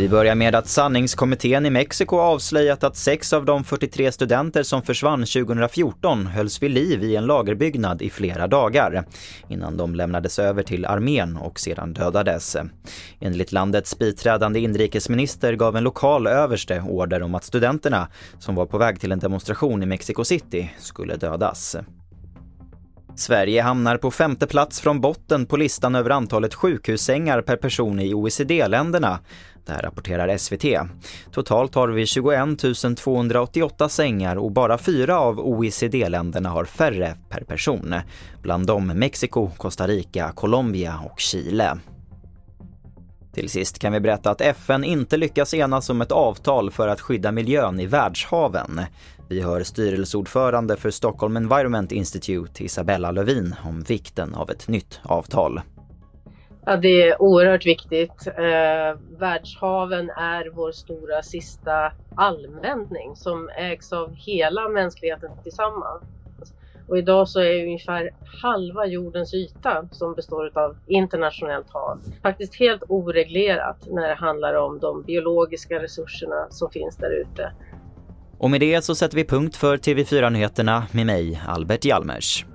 Vi börjar med att sanningskommittén i Mexiko avslöjat att sex av de 43 studenter som försvann 2014 hölls vid liv i en lagerbyggnad i flera dagar innan de lämnades över till armén och sedan dödades. Enligt landets biträdande inrikesminister gav en lokal överste order om att studenterna, som var på väg till en demonstration i Mexico City, skulle dödas. Sverige hamnar på femte plats från botten på listan över antalet sjukhussängar per person i OECD-länderna. Det här rapporterar SVT. Totalt har vi 21 288 sängar och bara fyra av OECD-länderna har färre per person. Bland dem Mexiko, Costa Rica, Colombia och Chile. Till sist kan vi berätta att FN inte lyckas enas om ett avtal för att skydda miljön i världshaven. Vi hör styrelseordförande för Stockholm Environment Institute, Isabella Lövin, om vikten av ett nytt avtal. Ja, det är oerhört viktigt. Eh, världshaven är vår stora sista allmänning som ägs av hela mänskligheten tillsammans. Och idag så är ungefär halva jordens yta som består av internationellt hav faktiskt helt oreglerat när det handlar om de biologiska resurserna som finns där ute. Och med det så sätter vi punkt för TV4 Nyheterna med mig, Albert Hjalmers.